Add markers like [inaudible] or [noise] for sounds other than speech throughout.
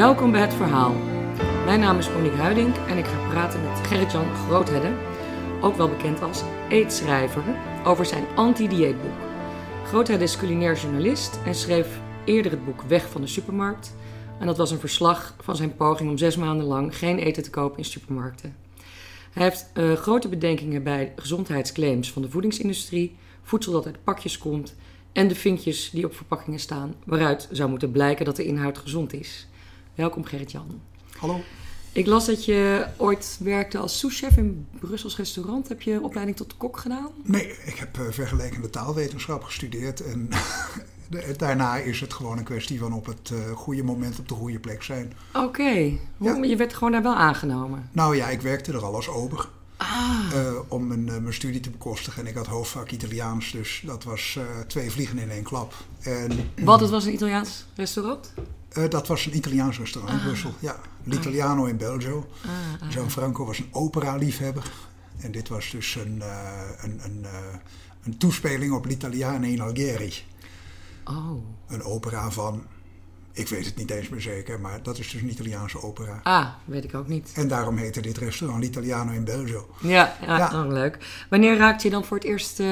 Welkom bij Het Verhaal. Mijn naam is Monique Huiding en ik ga praten met Gerrit-Jan Groothedde, ook wel bekend als eetschrijver, over zijn anti-dieetboek. Groothedde is culinair journalist en schreef eerder het boek Weg van de supermarkt. En dat was een verslag van zijn poging om zes maanden lang geen eten te kopen in supermarkten. Hij heeft uh, grote bedenkingen bij gezondheidsclaims van de voedingsindustrie, voedsel dat uit pakjes komt en de vinkjes die op verpakkingen staan, waaruit zou moeten blijken dat de inhoud gezond is. Welkom Gerrit-Jan. Hallo. Ik las dat je ooit werkte als souschef in Brussels restaurant. Heb je opleiding tot kok gedaan? Nee, ik heb uh, vergelijkende taalwetenschap gestudeerd. En [laughs] daarna is het gewoon een kwestie van op het uh, goede moment op de goede plek zijn. Oké, okay. ja. je werd gewoon daar wel aangenomen? Nou ja, ik werkte er al als ober. Ah. Uh, om mijn, mijn, studie te bekostigen. En ik had hoofdvak Italiaans, dus dat was twee vliegen in één klap. En, Wat, het was een Italiaans restaurant? Uh, dat was een Italiaans restaurant in ah. Brussel. Ja, L'Italiano in Belgio. Ah, ah. Gianfranco was een opera-liefhebber. En dit was dus een, uh, een, een, uh, een toespeling op L'Italiano in Algheri. Oh. Een opera van ik weet het niet eens meer zeker, maar dat is dus een Italiaanse opera. Ah, weet ik ook niet. En daarom heette dit restaurant L'Italiano in Belgio. Ja, ja, ja. Oh, leuk. Wanneer raakte je dan voor het eerst uh,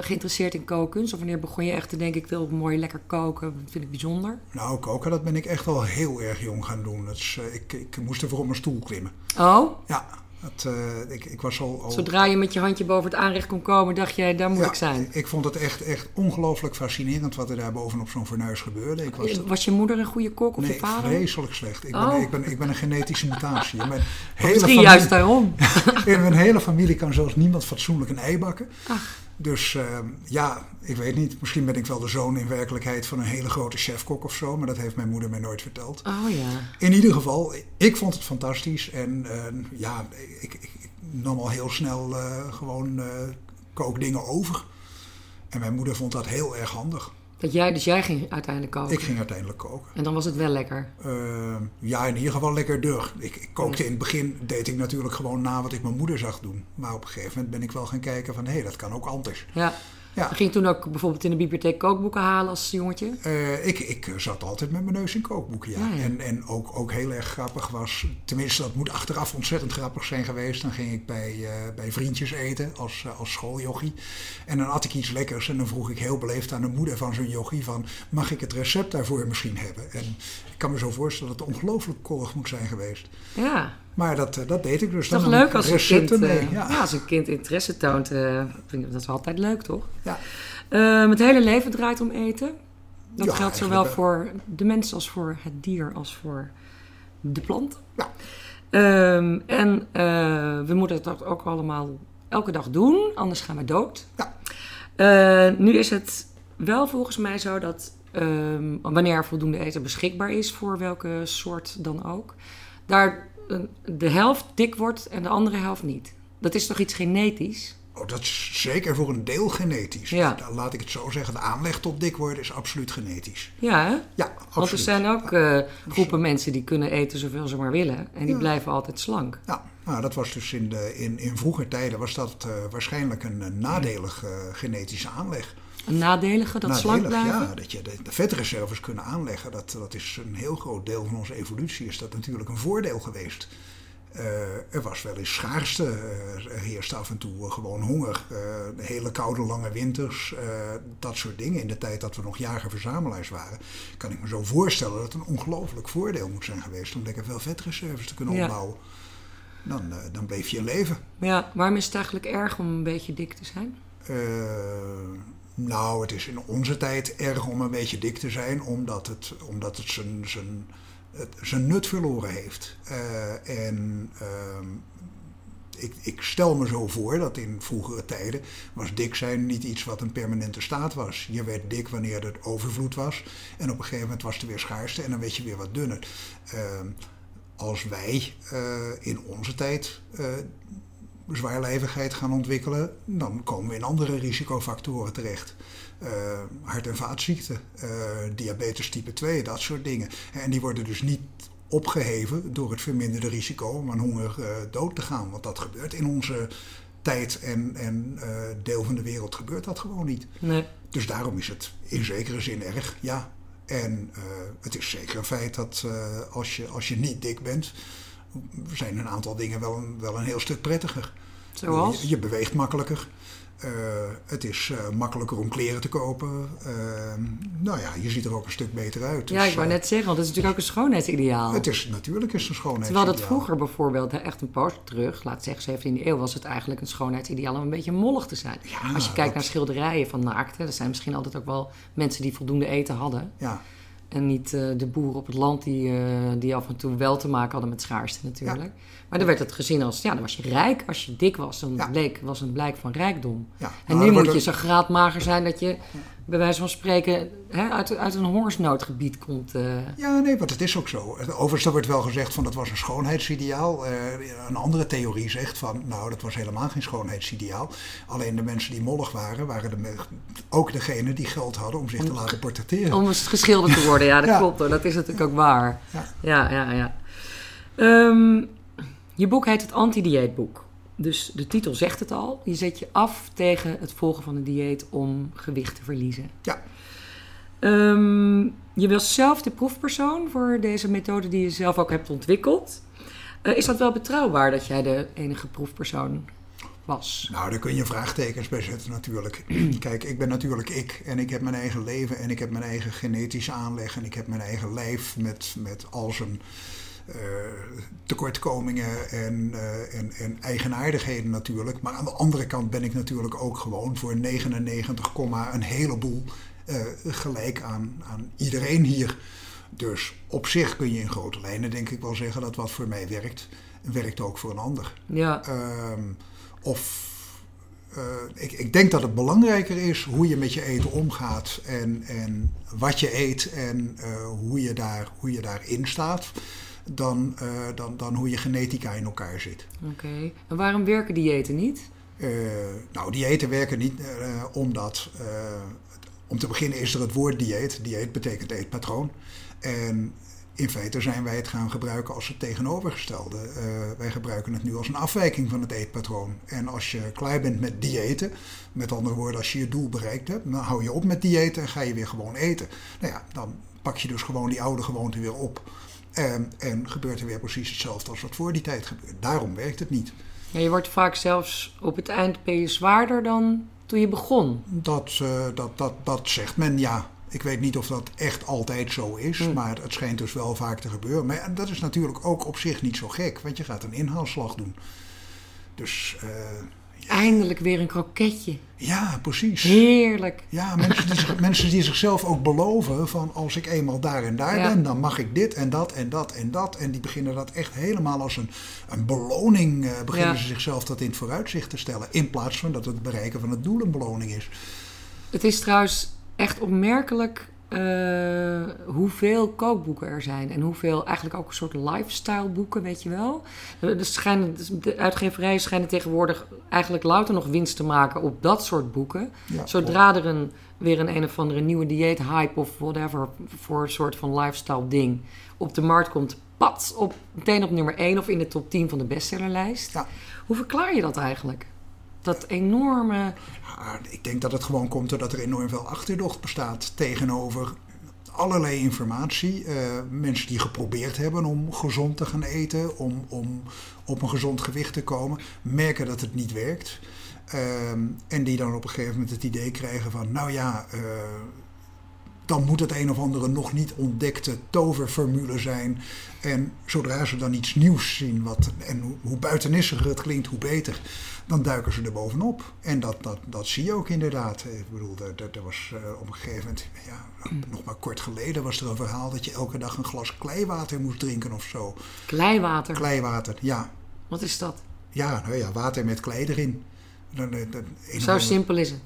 geïnteresseerd in koken? Of wanneer begon je echt te denken, ik wil mooi lekker koken? Dat vind ik bijzonder. Nou, koken, dat ben ik echt wel heel erg jong gaan doen. Dat is, uh, ik, ik moest ervoor op mijn stoel klimmen. Oh? Ja, het, uh, ik, ik, was al, al, Zodra je met je handje boven het aanrecht kon komen, dacht jij, daar moet ja, ik zijn. Ik vond het echt, echt ongelooflijk fascinerend wat er daar bovenop zo'n fornuis gebeurde. Ik was, was, je moeder een goede kok of nee, je vader? vreselijk slecht. Ik, oh. ben, ik, ben, ik ben een genetische mutatie. Mijn [laughs] hele Misschien familie, juist daarom. [laughs] in mijn hele familie kan zelfs niemand fatsoenlijk een ei bakken. Ach. Dus uh, ja, ik weet niet. Misschien ben ik wel de zoon in werkelijkheid van een hele grote chefkok of zo. Maar dat heeft mijn moeder mij nooit verteld. Oh ja. In ieder geval, ik vond het fantastisch. En uh, ja, ik, ik, ik, nam al heel snel uh, gewoon kookdingen over. En mijn moeder vond dat heel erg handig. Dat jij, dus jij ging uiteindelijk koken? Ik ging uiteindelijk koken. En dan was het wel lekker? Uh, ja, in ieder geval lekker deur. Ik, ik kookte ja. in het begin, deed ik natuurlijk gewoon na wat ik mijn moeder zag doen. Maar op een gegeven moment ben ik wel gaan kijken van, hé, hey, dat kan ook anders. Ja. Ja. Ging toen ook bijvoorbeeld in de bibliotheek kookboeken halen als jongetje? Uh, ik, ik zat altijd met mijn neus in kookboeken, ja. ja, ja. En, en ook, ook heel erg grappig was, tenminste dat moet achteraf ontzettend grappig zijn geweest. Dan ging ik bij, uh, bij vriendjes eten als, uh, als schooljochie. En dan at ik iets lekkers en dan vroeg ik heel beleefd aan de moeder van zo'n jochie van... mag ik het recept daarvoor misschien hebben? En ik kan me zo voorstellen dat het ongelooflijk kollig moet zijn geweest. Ja. Maar dat, dat deed ik dus. Toch dan leuk als een, kind, mee. Ja. ja. als een kind interesse toont. Uh, vind ik, dat is altijd leuk, toch? Ja. Uh, het hele leven draait om eten. Dat ja, geldt zowel voor de mens als voor het dier als voor de plant. Ja. Um, en uh, we moeten dat ook allemaal elke dag doen, anders gaan we dood. Ja. nu is het wel volgens mij zo dat um, wanneer er voldoende eten beschikbaar is voor welke soort dan ook, daar de helft dik wordt en de andere helft niet. Dat is toch iets genetisch? Oh, dat is zeker voor een deel genetisch. Ja. Laat ik het zo zeggen, de aanleg tot dik worden is absoluut genetisch. Ja, hè? Ja, absoluut. Want er zijn ook uh, groepen mensen die kunnen eten zoveel ze maar willen. En die Ja. blijven altijd slank. Ja, nou, dat was dus in, de, in, in vroeger tijden was dat uh, waarschijnlijk een, nadelige uh, genetische aanleg. Een nadelige, dat slank blijven? Ja, dat je de, de vetreserves kunnen aanleggen. Dat, dat is een heel groot deel van onze evolutie. Is dat natuurlijk een voordeel geweest. Uh, er was wel eens schaarste, uh, er heerste af en toe uh, gewoon honger. hele koude lange winters, dat soort dingen. In de tijd dat we nog jager-verzamelaars waren, kan ik me zo voorstellen dat het een ongelooflijk voordeel moet zijn geweest om lekker veel vetreserves te kunnen Ja. opbouwen. Dan, dan bleef je leven. Ja, waarom is het eigenlijk erg om een beetje dik te zijn? Nou, het is in onze tijd erg om een beetje dik te zijn, omdat het, omdat het zijn, zijn, zijn nut verloren heeft. Uh, en uh, ik, ik, stel me zo voor dat in vroegere tijden was dik zijn niet iets wat een permanente staat was. Je werd dik wanneer er overvloed was en op een gegeven moment was er weer schaarste en dan werd je weer wat dunner. Uh, als wij uh, in onze tijd zwaarlijvigheid gaan ontwikkelen, dan komen we in andere risicofactoren terecht. Uh, hart- en vaatziekten, uh, diabetes type 2, dat soort dingen. En die worden dus niet opgeheven door het verminderde risico om aan honger uh, dood te gaan. Want dat gebeurt in onze tijd en, en deel van de wereld gebeurt dat gewoon niet. Nee. Dus daarom is het in zekere zin erg, ja. En het is zeker een feit dat als, je, als je niet dik bent, zijn een aantal dingen wel een, wel een heel stuk prettiger. Zoals? Je, je beweegt makkelijker. Uh, het is uh, makkelijker om kleren te kopen. Uh, nou ja, je ziet er ook een stuk beter uit. Ja, dus, ik wou net zeggen, want het is natuurlijk ook een schoonheidsideaal. Het is natuurlijk is een schoonheidsideaal. Terwijl dat vroeger bijvoorbeeld, echt een poos terug, laat zeggen 17e eeuw, was het eigenlijk een schoonheidsideaal om een beetje mollig te zijn. Ja, Als je kijkt dat- naar schilderijen van naakten, er zijn misschien altijd ook wel mensen die voldoende eten hadden. Ja, En niet eh, de boeren op het land die, eh, die af en toe wel te maken hadden met schaarste natuurlijk. Maar dan werd het gezien als, ja, dan was je rijk. Als je dik was, dan Ja. bleek, was een blijk van rijkdom. ja. En Nou, nu moet je zo graadmager zijn dat je, bij wijze van spreken, hè, uit, uit een hongersnoodgebied komt. eh. Ja, nee, want het is ook zo. Overigens, er wordt wel gezegd van dat was een schoonheidsideaal. Eh, een andere theorie zegt van, nou, dat was helemaal geen schoonheidsideaal. Alleen de mensen die mollig waren, waren de, ook degenen die geld hadden om zich te laten portretteren. Om geschilderd te worden, ja, dat [laughs] Ja. klopt hoor. Dat is natuurlijk ook waar. Ja. Ja, ja, ja. Ehm, je boek heet het anti-dieetboek. Dus de titel zegt het al. Je zet je af tegen het volgen van een dieet om gewicht te verliezen. Ja. Ehm, je was zelf de proefpersoon voor deze methode die je zelf ook hebt ontwikkeld. Eh, is dat wel betrouwbaar dat jij de enige proefpersoon was? Nou, daar kun je vraagtekens bij zetten natuurlijk. [clears throat] Kijk, ik ben natuurlijk ik en ik heb mijn eigen leven en ik heb mijn eigen genetische aanleg en ik heb mijn eigen lijf met, met al zijn tekortkomingen en, eh, en, en eigenaardigheden natuurlijk. Maar aan de andere kant ben ik natuurlijk ook gewoon voor 99, een heleboel eh, gelijk aan, aan iedereen hier. Dus op zich kun je in grote lijnen denk ik wel zeggen dat wat voor mij werkt, werkt ook voor een ander. Ja, Ehm, of eh, ik, ik denk dat het belangrijker is hoe je met je eten omgaat en, en wat je eet en eh, hoe, je daar, hoe je daarin staat, dan, eh, dan, dan hoe je genetica in elkaar zit. oké. En waarom werken diëten niet? Eh, nou, diëten werken niet eh, omdat, om te beginnen is er het woord dieet. Dieet betekent eetpatroon. En in feite zijn wij het gaan gebruiken als het tegenovergestelde. Wij gebruiken het nu als een afwijking van het eetpatroon. En als je klaar bent met diëten, met andere woorden, als je je doel bereikt hebt, dan hou je op met diëten en ga je weer gewoon eten. Nou ja, dan pak je dus gewoon die oude gewoonte weer op. En, en gebeurt er weer precies hetzelfde als wat voor die tijd gebeurt. Daarom werkt het niet. Ja, je wordt vaak zelfs op het eind ben je zwaarder dan toen je begon. Dat, eh, dat, dat, dat zegt men, ja. Ik weet niet of dat echt altijd zo is, Hmm. maar het schijnt dus wel vaak te gebeuren. Maar dat is natuurlijk ook op zich niet zo gek, want je gaat een inhaalslag doen. Dus eh, Eindelijk weer een kroketje. ja, precies. Heerlijk. Ja, mensen die, zich- mensen die zichzelf ook beloven van als ik eenmaal daar en daar Ja. ben, dan mag ik dit en dat en dat en dat. En die beginnen dat echt helemaal als een, een beloning, eh, beginnen Ja. ze zichzelf dat in het vooruitzicht te stellen. In plaats van dat het bereiken van het doel een beloning is. Het is trouwens echt opmerkelijk eh, hoeveel kookboeken er zijn. En hoeveel eigenlijk ook een soort lifestyle boeken, weet je wel. Er schijnen, de uitgeverijen schijnen tegenwoordig eigenlijk louter nog winst te maken op dat soort boeken. Ja, Zodra er een, weer een een of andere nieuwe dieet-hype of whatever voor een soort van lifestyle ding op de markt komt, pat, op, meteen op nummer 1 of in de top 10 van de bestsellerlijst. Ja. Hoe verklaar je dat eigenlijk? Dat enorme... Ja, ik denk dat het gewoon komt doordat er enorm veel achterdocht bestaat tegenover allerlei informatie. Eh, mensen die geprobeerd hebben om gezond te gaan eten, om, om op een gezond gewicht te komen, merken dat het niet werkt. Ehm, en die dan op een gegeven moment het idee krijgen van, nou ja, eh, dan moet het een of andere nog niet ontdekte toverformule zijn. En zodra ze dan iets nieuws zien, wat, en hoe, hoe buitenissiger het klinkt, hoe beter, dan duiken ze er bovenop. En dat, dat, dat zie je ook inderdaad. Ik bedoel, er, was eh, op een gegeven moment, ja, nog maar kort geleden, was er een verhaal dat je elke dag een glas kleiwater moest drinken of zo. Kleiwater. Kleiwater, ja. Wat is dat? Ja, nou ja, water met klei erin. Dan, dan, dan- een of Zo simpel is het.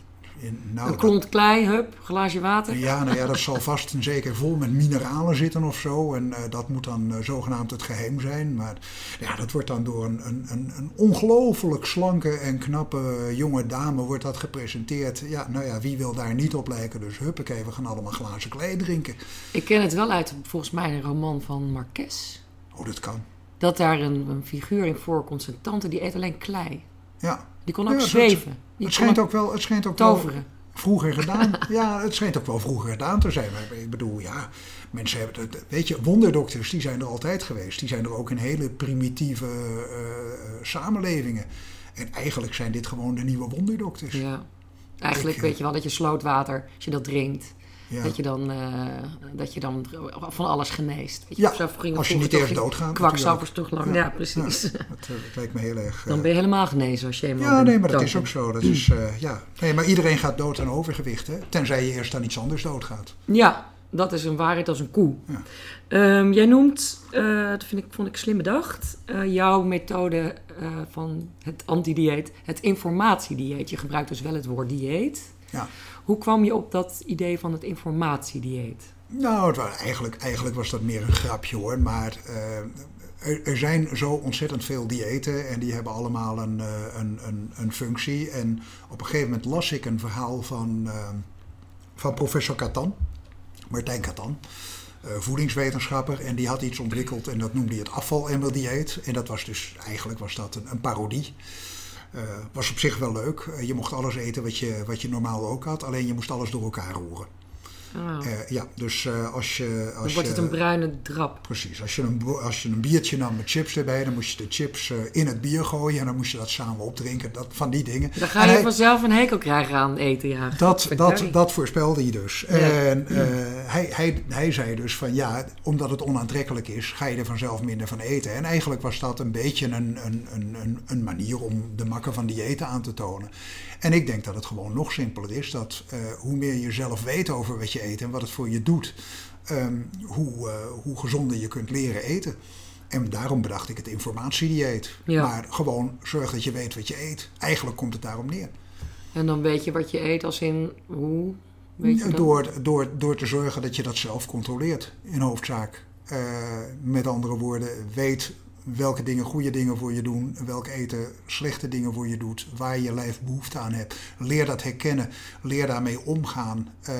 Nou, Een klont klei, hup, glaasje water. Ja, nou ja, dat zal vast en zeker vol met mineralen zitten of zo. En eh, dat moet dan eh, zogenaamd het geheim zijn. Maar ja, dat wordt dan door een, een, een, een ongelooflijk slanke en knappe jonge dame wordt dat gepresenteerd. Ja, nou ja, wie wil daar niet op lijken? Dus huppakee, we gaan allemaal glazen klei drinken. Ik ken het wel uit, volgens mij, een roman van Marques. Oh, dat kan. Dat daar een, een figuur in voorkomt, zijn tante, die eet alleen klei. Ja, Die kon Ja, ook dat- zweven. Het schijnt ook wel... Het schijnt ook wel toveren. vroeger [laughs] gedaan. ja, het schijnt ook wel vroeger gedaan te zijn. Maar ik bedoel, ja, mensen hebben het. Weet je, wonderdokters, die zijn er altijd geweest. Die zijn er ook in hele primitieve uh, samenlevingen. En eigenlijk zijn dit gewoon de nieuwe wonderdokters. Ja. Eigenlijk weet je wel dat je slootwater, als je dat drinkt, dat, je dan, uh, dat je dan van alles geneest. Weet je, ja, als je niet eerst doodgaat. Kwakzalvers toch lang, ja, ja precies. Ja, dat, lijkt me heel erg... [laughs] dan ben je helemaal genezen als je eenmaal Ja, nee, maar dat is ook zo. Dat is, uh, ja. Nee, maar iedereen gaat dood aan overgewicht, hè? Tenzij je eerst aan iets anders doodgaat. Ja, dat is een waarheid als een koe. Um, jij noemt, dat vind ik, vond ik slim bedacht, jouw methode van het antidieet, het informatiedieet. Je gebruikt dus wel het woord dieet. Ja. Hoe kwam je op dat idee van het informatiedieet? Nou, het was, eigenlijk, eigenlijk was dat meer een grapje hoor. Maar er, er, zijn zo ontzettend veel diëten en die hebben allemaal een, een, een, een, functie. En op een gegeven moment las ik een verhaal van, van professor Catan. Martijn Catan, voedingswetenschapper. En die had iets ontwikkeld en dat noemde hij het afvalemmeldieet. En dat was dus, eigenlijk was dat een, een parodie. Uh, was op zich wel leuk. Eh, je mocht alles eten wat je, wat je normaal ook had, alleen je moest alles door elkaar roeren. Oh. ja, dus als je... Als dan wordt het een bruine drap. Precies. Als je, een, als je een biertje nam met chips erbij, dan moest je de chips in het bier gooien en dan moest je dat samen opdrinken. Dat, van die dingen. Dan ga je vanzelf een hekel krijgen aan eten, ja. Dat, dat, dat voorspelde hij dus. En hij, hij, hij zei dus van ja, omdat het onaantrekkelijk is, ga je er vanzelf minder van eten. En eigenlijk was dat een beetje een, een, een, een manier om de makker van diëten aan te tonen. En ik denk dat het gewoon nog simpeler is. Dat uh, hoe meer je zelf weet over wat je eet en wat het voor je doet, um, hoe, uh, hoe gezonder je kunt leren eten. En daarom bedacht ik het informatiedieet. Ja. Maar gewoon zorg dat je weet wat je eet. Eigenlijk komt het daarom neer. En dan weet je wat je eet als in hoe? Weet je door, door, door te zorgen dat je dat zelf controleert, in hoofdzaak. Uh, met andere woorden, weet welke dingen goede dingen voor je doen, welk eten slechte dingen voor je doet, waar je lijf behoefte aan hebt. Leer dat herkennen, leer daarmee omgaan. Uh,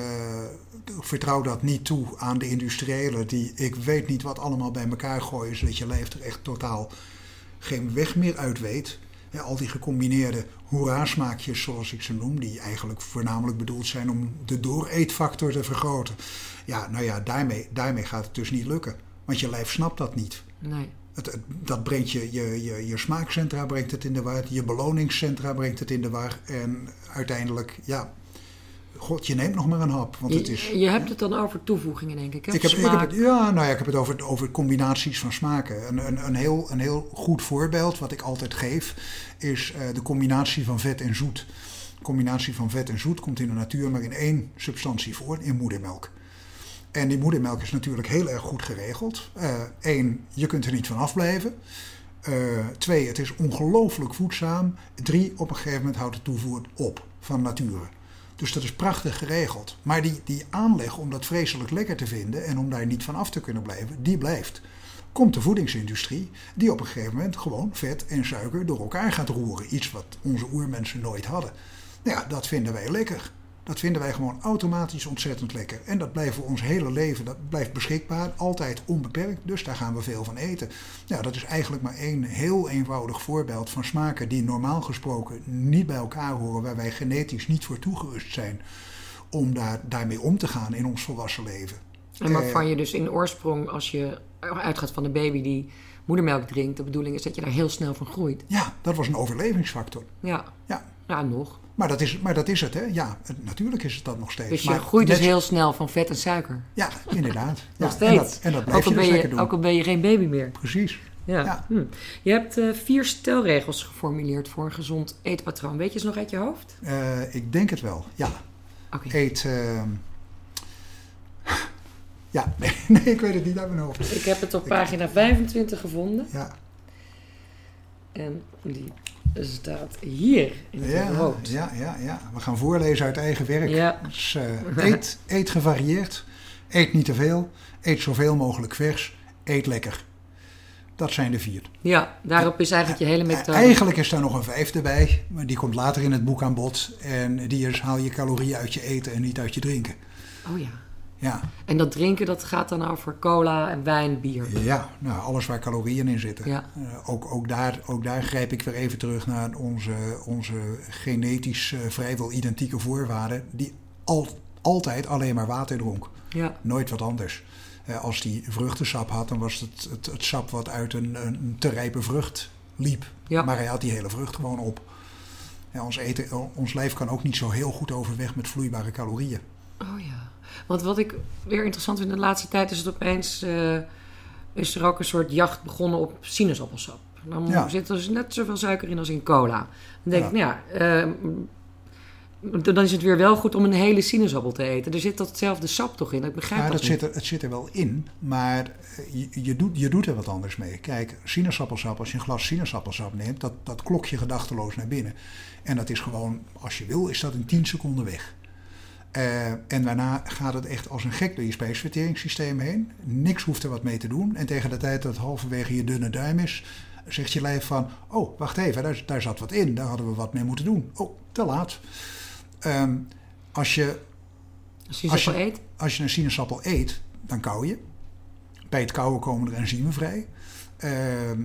vertrouw dat niet toe aan de industriëlen die ik weet niet wat allemaal bij elkaar gooien, zodat je lijf er echt totaal geen weg meer uit weet. Al die gecombineerde hoera-smaakjes, zoals ik ze noem, die eigenlijk voornamelijk bedoeld zijn om de dooreetfactor te vergroten. Ja, nou ja, daarmee, daarmee gaat het dus niet lukken. Want je lijf snapt dat niet. Nee. Het, dat brengt je, je, je, je smaakcentra brengt het in de war, je beloningscentra brengt het in de war. En uiteindelijk, ja, god, je neemt nog maar een hap. Want je, het is, je hebt het dan over toevoegingen, denk ik. Hè? Ik heb, ik heb het, ja, nou ja, ik heb het over, over combinaties van smaken. Een, een, een, heel, een heel goed voorbeeld, wat ik altijd geef, is uh, de combinatie van vet en zoet. De combinatie van vet en zoet komt in de natuur maar in één substantie voor, in moedermelk. En die moedermelk is natuurlijk heel erg goed geregeld. Eén, uh, je kunt er niet van afblijven. Uh, twee, het is ongelooflijk voedzaam. Drie, op een gegeven moment houdt de toevoer op van nature. Dus dat is prachtig geregeld. Maar die, die aanleg om dat vreselijk lekker te vinden en om daar niet van af te kunnen blijven, die blijft. Komt de voedingsindustrie, die op een gegeven moment gewoon vet en suiker door elkaar gaat roeren. Iets wat onze oermensen nooit hadden. Nou ja, dat vinden wij lekker. Dat vinden wij gewoon automatisch ontzettend lekker. En dat blijft voor ons hele leven, dat blijft beschikbaar, altijd onbeperkt. Dus daar gaan we veel van eten. Ja, dat is eigenlijk maar één heel eenvoudig voorbeeld van smaken die normaal gesproken niet bij elkaar horen, waar wij genetisch niet voor toegerust zijn om daar, daarmee om te gaan in ons volwassen leven. En waarvan eh, je dus in oorsprong, als je uitgaat van de baby die moedermelk drinkt, de bedoeling is dat je daar heel snel van groeit. Ja, dat was een overlevingsfactor. Ja. Ja, ja nog. Maar dat, is, maar dat is het, hè? Ja, natuurlijk is het dat nog steeds. Dus je maar groeit dus heel snel van vet en suiker. Ja, inderdaad. [laughs] nog ja, steeds. En dat, en dat blijf ook, al je dus ben lekker je, doen. ook al ben je geen baby meer. Precies. Ja. Ja. Hm. Je hebt uh, vier stelregels geformuleerd voor een gezond eetpatroon. Weet je ze nog uit je hoofd? Uh, ik denk het wel, ja. Okay. Eet... Uh... [laughs] Ja, nee, [laughs] nee, ik weet het niet uit mijn hoofd. Ik heb het op pagina 25 gevonden. Ja. En die staat hier in het ja, rood. Ja, ja, ja. We gaan voorlezen uit eigen werk. Ja. Dus, uh, eet, eet gevarieerd. Eet niet te veel. Eet zoveel mogelijk vers. Eet lekker. Dat zijn de vier. Ja, daarop is eigenlijk je hele methode. Eigenlijk is daar nog een vijfde bij, maar die komt later in het boek aan bod. En die is haal je calorieën uit je eten en niet uit je drinken. Oh ja. Ja. En dat drinken, dat gaat dan over cola en wijn, bier. Ja, nou, alles waar calorieën in zitten. Ja. Eh, ook, ook, daar, ook daar grijp ik weer even terug naar onze, onze genetisch eh, vrijwel identieke voorwaarden. Die al, altijd alleen maar water dronk. Ja. Nooit wat anders. Eh, als die vruchtensap had, dan was het het, het sap wat uit een, een te rijpe vrucht liep. Ja. Maar hij had die hele vrucht gewoon op. Ja, ons, eten, ons lijf kan ook niet zo heel goed overweg met vloeibare calorieën. Oh ja. Want wat ik weer interessant vind de laatste tijd is het opeens... eh, is er ook een soort jacht begonnen op sinaasappelsap. Dan Ja. zit er dus net zoveel suiker in als in cola. Dan denk Ja. ik, nou ja... eh, dan is het weer wel goed om een hele sinaasappel te eten. Er zit datzelfde sap toch in? Ik begrijp Ja, dat, dat niet. zit er, het zit er wel in, maar eh, je, je, doet, je doet er wat anders mee. Kijk, sinaasappelsap, als je een glas sinaasappelsap neemt, dat, dat klok je gedachteloos naar binnen. En dat is gewoon, als je wil, is dat in 10 seconden weg. Eh, en daarna gaat het echt als een gek door je spijsverteringssysteem heen. Niks hoeft er wat mee te doen. En tegen de tijd dat het halverwege je dunne duim is, zegt je lijf van... Oh, wacht even, daar, daar zat wat in. Daar hadden we wat mee moeten doen. Oh, te laat. Ehm, als je Als je als zo je- eet. als je een sinaasappel eet, dan kauw je. Bij het kauwen komen er enzymen vrij. Ehm,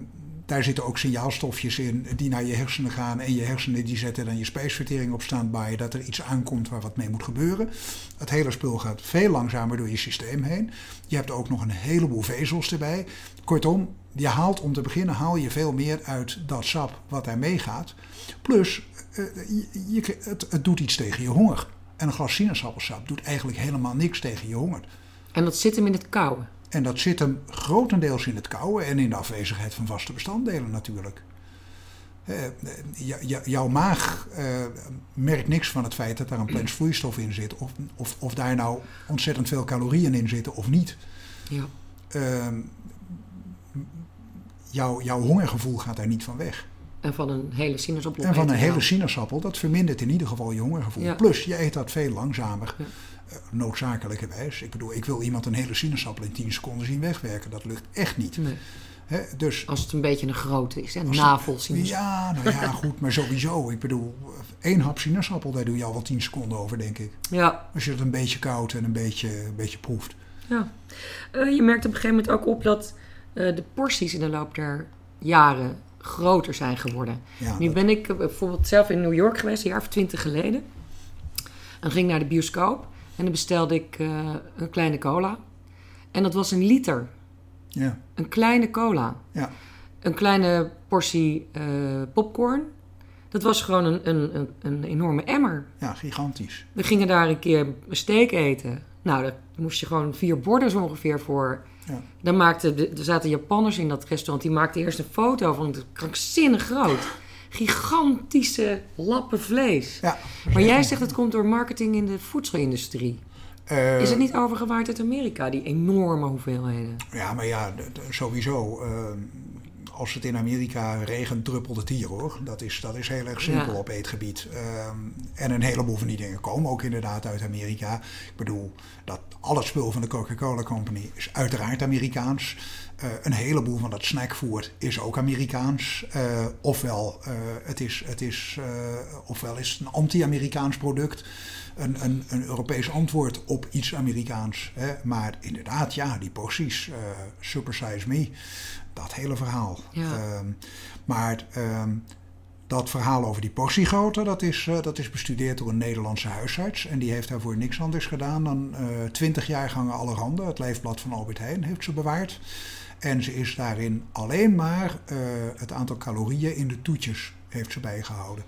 daar zitten ook signaalstofjes in die naar je hersenen gaan. En je hersenen die zetten dan je spijsvertering op standby. Dat er iets aankomt waar wat mee moet gebeuren. Het hele spul gaat veel langzamer door je systeem heen. Je hebt ook nog een heleboel vezels erbij. Kortom, je haalt om te beginnen haal je veel meer uit dat sap wat daar meegaat. Plus, eh, je, het, doet iets tegen je honger. En een glas sinaasappelsap doet eigenlijk helemaal niks tegen je honger. En dat zit hem in het kouwen. En dat zit hem grotendeels in het kouwen en in de afwezigheid van vaste bestanddelen natuurlijk. Eh, eh, jouw maag eh, merkt niks van het feit dat daar een plens [clears throat] vloeistof in zit. Of, of, of daar nou ontzettend veel calorieën in zitten of niet. Ja. Ehm, jouw, jouw hongergevoel gaat daar niet van weg. En van een hele sinaasappel. En van een hele sinaasappel, dat vermindert in ieder geval je hongergevoel. Ja. Plus, je eet dat veel langzamer. Ja. Noodzakelijkerwijs. Ik bedoel, ik wil iemand een hele sinaasappel in 10 seconden zien wegwerken. Dat lukt echt niet. Nee. Dus Als het een beetje een grote is. En Als het- navel sinaasappel. Ja, nou ja, [laughs] goed, maar sowieso. Ik bedoel, één hap sinaasappel, daar doe je al wel 10 seconden over, denk ik. Ja. Als je het een beetje koud en een beetje, een beetje proeft. ja. Eh, je merkt op een gegeven moment ook op dat eh, de porties in de loop der jaren groter zijn geworden. Ja, Nu dat- ben ik eh, bijvoorbeeld zelf in New York geweest, een jaar of twintig geleden. En ging naar de bioscoop. En dan bestelde ik eh, een kleine cola. En dat was een liter. ja, Een kleine cola. ja, Een kleine portie eh, popcorn. Dat was gewoon een, een, een, een enorme emmer. ja, gigantisch. We gingen daar een keer een steak eten. Nou, daar moest je gewoon vier borden zo ongeveer voor. Ja. Dan maakte de, er zaten Japanners in dat restaurant. Die maakten eerst een foto van het krankzinnig groot. Gigantische lappen vlees. Ja, Maar jij zegt het komt door marketing in de voedselindustrie. Eh, Is het niet overgewaaid uit Amerika, die enorme hoeveelheden? Ja, maar ja, sowieso. eh, als het in Amerika regent, druppelt het hier hoor. Dat is, dat is heel erg simpel Ja. op eetgebied. Eh, en een heleboel van die dingen komen ook inderdaad uit Amerika. Ik bedoel, dat al het spul van de Coca-Cola Company is uiteraard Amerikaans. Eh, een heleboel van dat snackvoer is ook Amerikaans. Eh, ofwel, eh, het is, het is, ofwel is het een anti-Amerikaans product. Een, een, een Europees antwoord op iets Amerikaans. Hè? Maar inderdaad, ja, die porties. eh super size me. Dat hele verhaal. Ja. Ehm, maar ehm, dat verhaal over die portiegrootte, dat is, eh, dat is bestudeerd door een Nederlandse huisarts. En die heeft daarvoor niks anders gedaan dan twintig jaargangen Allerhande, het leefblad van Albert Heijn, heeft ze bewaard. En ze is daarin alleen maar eh, het aantal calorieën in de toetjes heeft ze bijgehouden.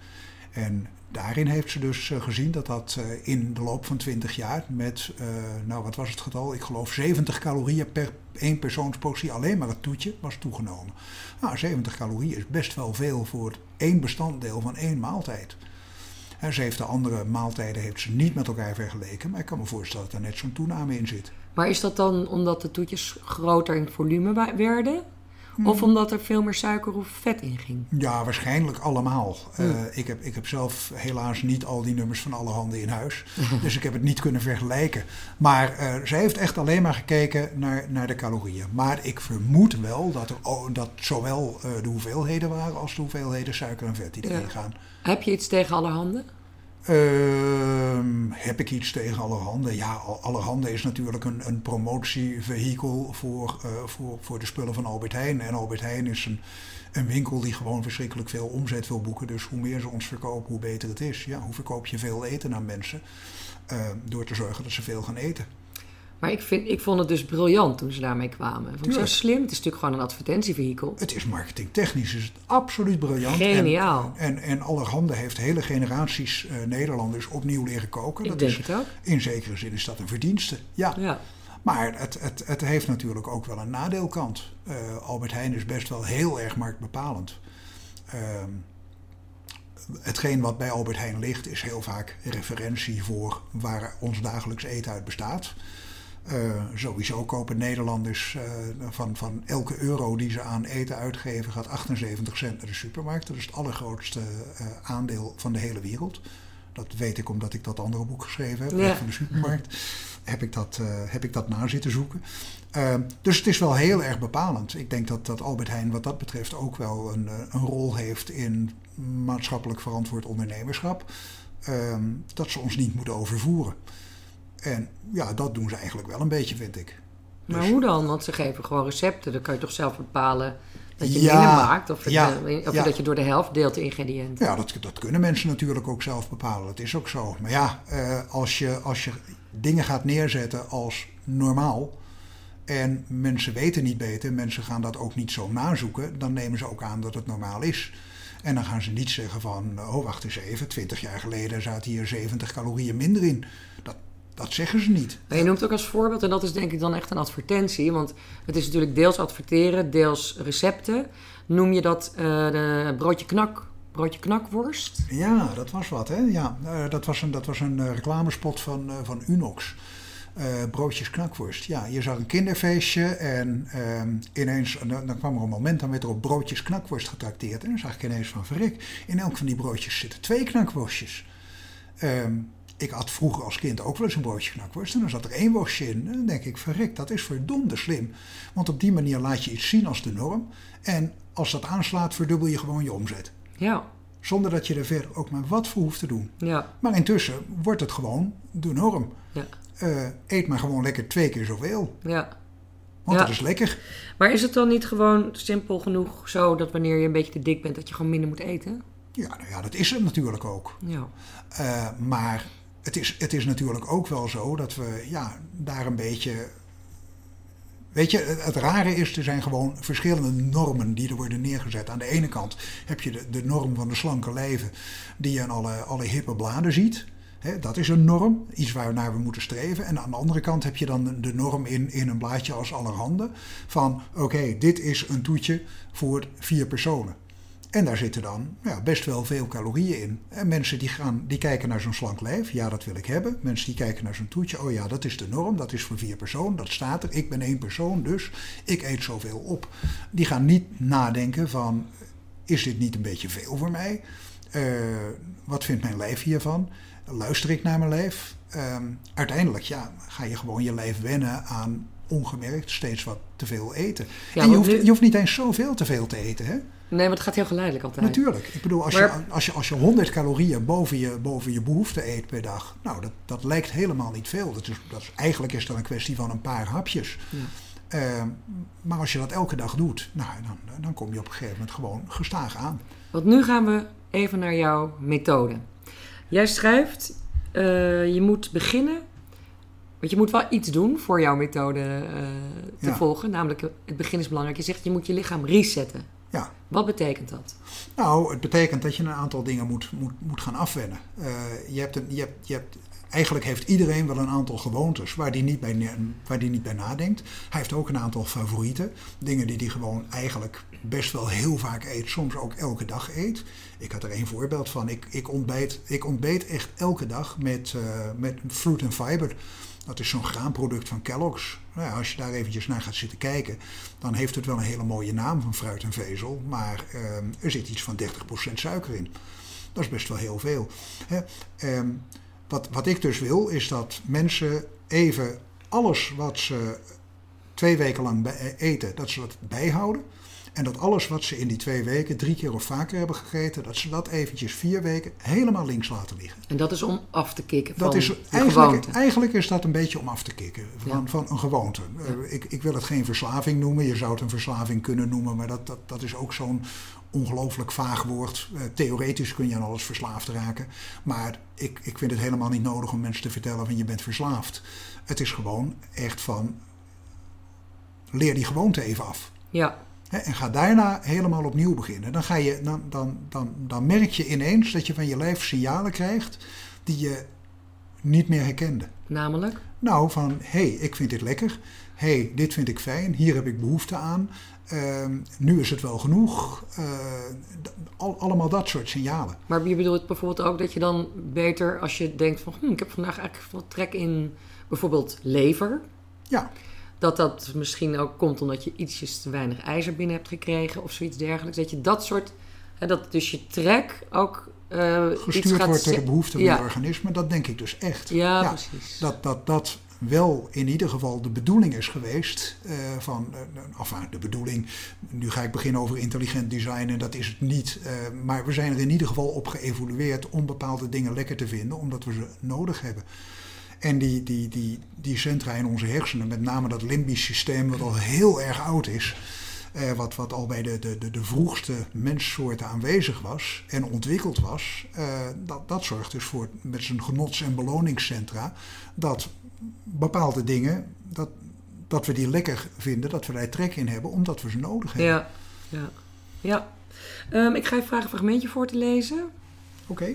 En daarin heeft ze dus eh, gezien dat dat eh, in de loop van 20 jaar met, eh, nou wat was het getal? Ik geloof 70 calorieën per één persoonsportie, alleen maar het toetje, was toegenomen. Nou, 70 calorieën is best wel veel voor één bestanddeel van één maaltijd. En ze heeft de andere maaltijden heeft ze niet met elkaar vergeleken, maar ik kan me voorstellen dat er net zo'n toename in zit. Maar is dat dan omdat de toetjes groter in volume wa- Of omdat er veel meer suiker of vet in ging? Ja, waarschijnlijk allemaal. Hmm. Eh, ik, heb, ik heb zelf helaas niet al die nummers van alle handen in huis. [laughs] dus ik heb het niet kunnen vergelijken. Maar eh zij heeft echt alleen maar gekeken naar, naar de calorieën. Maar ik vermoed wel dat, er, dat zowel eh, de hoeveelheden waren als de hoeveelheden suiker en vet die erin Ja. gaan. Heb je iets tegen allerhande? Ehm, heb ik iets tegen Allerhande? Ja, Allerhande is natuurlijk een, een promotievehikel voor, uh, voor, voor de spullen van Albert Heijn. En Albert Heijn is een, winkel die gewoon verschrikkelijk veel omzet wil boeken. Dus hoe meer ze ons verkopen, hoe beter het is. Ja, hoe verkoop je veel eten aan mensen? Uh, door te zorgen dat ze veel gaan eten. Maar ik, vind, ik vond het dus briljant toen ze daarmee kwamen. Vond ik zo slim. Het is natuurlijk gewoon een advertentievehikel. Het is marketingtechnisch is het absoluut briljant. Geniaal. En, en, en allerhande heeft hele generaties uh, Nederlanders opnieuw leren koken. Ik dat denk is, het ook. In zekere zin is dat een verdienste. Ja. ja. Maar het, het, het heeft natuurlijk ook wel een nadeelkant. Uh, Albert Heijn is best wel heel erg marktbepalend. Uh, hetgeen wat bij Albert Heijn ligt is heel vaak referentie voor waar ons dagelijks eten uit bestaat. Uh, sowieso kopen Nederlanders uh, van, van elke euro die ze aan eten uitgeven, gaat 78 cent naar de supermarkt. Dat is het allergrootste uh, aandeel van de hele wereld. Dat weet ik omdat ik dat andere boek geschreven heb, ja. van de supermarkt. heb, ik dat, heb ik dat na zitten zoeken. dus het is wel heel erg bepalend. Ik denk dat, dat Albert Heijn wat dat betreft ook wel een, een rol heeft in maatschappelijk verantwoord ondernemerschap. dat ze ons niet moeten overvoeren. En ja, dat doen ze eigenlijk wel een beetje, vind ik. Maar dus, hoe dan? Want ze geven gewoon recepten. Dan kan je toch zelf bepalen dat je ja, minder maakt? Of, het, ja, of ja. dat je door de helft deelt de ingrediënten? Ja, dat, dat kunnen mensen natuurlijk ook zelf bepalen. Dat is ook zo. Maar ja, uh, als, je, als je dingen gaat neerzetten als normaal... en mensen weten niet beter, mensen gaan dat ook niet zo nazoeken... dan nemen ze ook aan dat het normaal is... En dan gaan ze niet zeggen van, oh wacht eens even, 20 jaar geleden zaten hier 70 calorieën minder in. Dat, dat zeggen ze niet. Maar je noemt ook als voorbeeld, en dat is denk ik dan echt een advertentie, want het is natuurlijk deels adverteren, deels recepten. Noem je dat uh, de broodje knak, broodje knakworst? Ja, dat was wat, hè? Ja, uh, dat was een, dat was een uh, reclamespot van, van Unox. broodjes knakworst. Ja, je zag een kinderfeestje en ehm, ineens, dan, dan, kwam er een moment, dan werd er op broodjes knakworst getrakteerd. En dan zag ik ineens van verrek, in elk van die broodjes zitten twee knakworstjes. Um, ik had vroeger als kind ook wel eens een broodje knakworst. En dan zat er één worstje in. En dan denk ik, verrek, dat is verdomde slim. Want op die manier laat je iets zien als de norm. En als dat aanslaat, verdubbel je gewoon je omzet. Ja. Zonder dat je er verder ook maar wat voor hoeft te doen. Ja. Maar intussen wordt het gewoon de norm. Ja. Uh, eet maar gewoon lekker twee keer zoveel. Ja. Want Ja. dat is lekker. Maar is het dan niet gewoon simpel genoeg zo dat wanneer je een beetje te dik bent, dat je gewoon minder moet eten? Ja, nou ja, dat is het natuurlijk ook. Ja. Uh, maar het is, het is natuurlijk ook wel zo dat we ja, daar een beetje. Weet je, het, rare is, er zijn gewoon verschillende normen die er worden neergezet. Aan de ene kant heb je de, de norm van de slanke leven, die je in alle, alle hippe bladen ziet. Dat is een norm, iets waarnaar we moeten streven. En aan de andere kant heb je dan de norm in, in een blaadje als allerhande. Van oké, dit is een toetje voor vier personen. En daar zitten dan ja, best wel veel calorieën in. En mensen die, gaan, die kijken naar zo'n slank lijf, ja, dat wil ik hebben. Mensen die kijken naar zo'n toetje, oh ja, dat is de norm, dat is voor vier personen, dat staat er. Ik ben één persoon, dus ik eet zoveel op. Die gaan niet nadenken van, is dit niet een beetje veel voor mij? Uh, wat vindt mijn lijf hiervan? Luister ik naar mijn lijf? Uh, uiteindelijk, ja, ga je gewoon je lijf wennen aan ongemerkt steeds wat te veel eten. Ja, en je hoeft, nu... je hoeft niet eens zoveel te veel te eten, hè? Nee, maar het gaat heel geleidelijk altijd. Natuurlijk. Ik bedoel, als, maar... je, als, je, als je 100 calorieën boven je, boven je behoefte eet per dag, nou, dat, dat lijkt helemaal niet veel. Dat is, dat is, eigenlijk is dat een kwestie van een paar hapjes. Ja. Uh, maar als je dat elke dag doet, nou, dan, dan kom je op een gegeven moment gewoon gestaag aan. Want nu gaan we even naar jouw methode. Jij schrijft, uh, je moet beginnen want je moet wel iets doen voor jouw methode uh, te Ja. volgen. Namelijk, het begin is belangrijk. Je zegt, je moet je lichaam resetten. Ja. Wat betekent dat? Nou, het betekent dat je een aantal dingen moet, moet, moet gaan afwennen. Uh, je hebt een, je hebt, je hebt, eigenlijk heeft iedereen wel een aantal gewoontes waar die, niet bij, waar die niet bij nadenkt. Hij heeft ook een aantal favorieten. Dingen die hij gewoon eigenlijk best wel heel vaak eet. Soms ook elke dag eet. Ik had er één voorbeeld van. Ik, ik, ontbijt, ik ontbeet echt elke dag met, uh, met fruit and fiber. Dat is zo'n graanproduct van Kellogg's. Nou ja, als je daar eventjes naar gaat zitten kijken, dan heeft het wel een hele mooie naam van fruit en vezel. Maar uh, er zit iets van 30% suiker in. Dat is best wel heel veel. Uh, wat, wat ik dus wil, is dat mensen even alles wat ze twee weken lang eten, dat ze dat bijhouden. En dat alles wat ze in die twee weken drie keer of vaker hebben gegeten, dat ze dat eventjes vier weken helemaal links laten liggen. En dat is om af te kicken van Dat is eigenlijk, gewoonte. eigenlijk is dat een beetje om af te kicken van, Ja. van een gewoonte. Eh, ik, ik wil het geen verslaving noemen, je zou het een verslaving kunnen noemen, maar dat, dat, dat is ook zo'n ongelooflijk vaag woord. Eh, theoretisch kun je aan alles verslaafd raken, maar ik, ik vind het helemaal niet nodig om mensen te vertellen van je bent verslaafd. Het is gewoon echt van leer die gewoonte even af. Ja, En ga daarna helemaal opnieuw beginnen. Dan, ga je, dan, dan, dan, dan merk je ineens dat je van je lijf signalen krijgt die je niet meer herkende. namelijk. Nou, van hé, hey, ik vind dit lekker. Hé, hey, dit vind ik fijn. Hier heb ik behoefte aan. Ehm, nu is het wel genoeg. Eh, al, allemaal dat soort signalen. Maar je bedoelt bijvoorbeeld ook dat je dan beter als je denkt van hm, ik heb vandaag eigenlijk wat trek in bijvoorbeeld lever. Ja, Dat dat misschien ook komt omdat je ietsjes te weinig ijzer binnen hebt gekregen of zoiets dergelijks. Dat je dat soort, hè, dat dus je trek ook eh, iets gestuurd gaat wordt door de behoeften van ja. je organisme. Dat denk ik dus echt. Ja, precies. dat, dat dat wel in ieder geval de bedoeling is geweest eh, van, eh, enfin, de bedoeling, nu ga ik beginnen over intelligent design en dat is het niet, maar we zijn er in ieder geval op geëvolueerd om bepaalde dingen lekker te vinden, omdat we ze nodig hebben. En die, die, die, die centra in onze hersenen, met name dat limbisch systeem, wat al heel erg oud is, eh, wat, wat al bij de, de, de, de vroegste menssoorten aanwezig was en ontwikkeld was, eh, dat, dat zorgt dus voor, met zijn genots- en beloningscentra, dat bepaalde dingen, dat, dat we die lekker vinden, dat we daar trek in hebben, omdat we ze nodig hebben. Ja, ja. ja. Ehm, ik ga je vragen een fragmentje voor te lezen. Oké.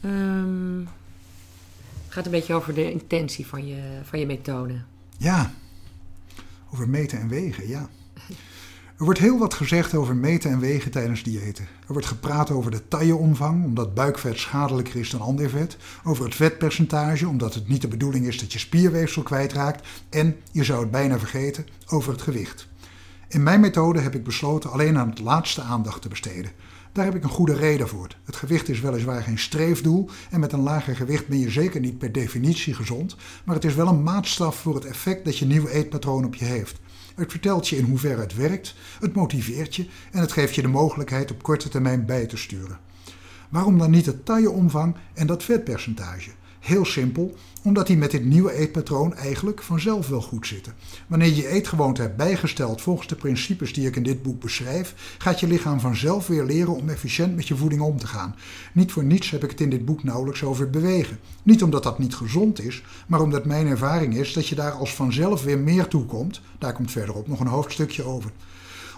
Ehm, het gaat een beetje over de intentie van je, van je methode. Ja, over meten en wegen, ja. Er wordt heel wat gezegd over meten en wegen tijdens diëten. Er wordt gepraat over de tailleomvang, omdat buikvet schadelijker is dan ander vet. Over het vetpercentage, omdat het niet de bedoeling is dat je spierweefsel kwijtraakt. En, je zou het bijna vergeten, over het gewicht. In mijn methode heb ik besloten alleen aan het laatste aandacht te besteden. Daar heb ik een goede reden voor. Het gewicht is weliswaar geen streefdoel en met een lager gewicht ben je zeker niet per definitie gezond, maar het is wel een maatstaf voor het effect dat je nieuwe eetpatroon op je heeft. Het vertelt je in hoeverre het werkt, het motiveert je en het geeft je de mogelijkheid op korte termijn bij te sturen. Waarom dan niet het tailleomvang en dat vetpercentage? Heel simpel, omdat die met dit nieuwe eetpatroon eigenlijk vanzelf wel goed zitten. Wanneer je eetgewoonte hebt bijgesteld volgens de principes die ik in dit boek beschrijf, gaat je lichaam vanzelf weer leren om efficiënt met je voeding om te gaan. Niet voor niets heb ik het in dit boek nauwelijks over bewegen. Niet omdat dat niet gezond is, maar omdat mijn ervaring is dat je daar als vanzelf weer meer toe komt. Daar komt verderop nog een hoofdstukje over.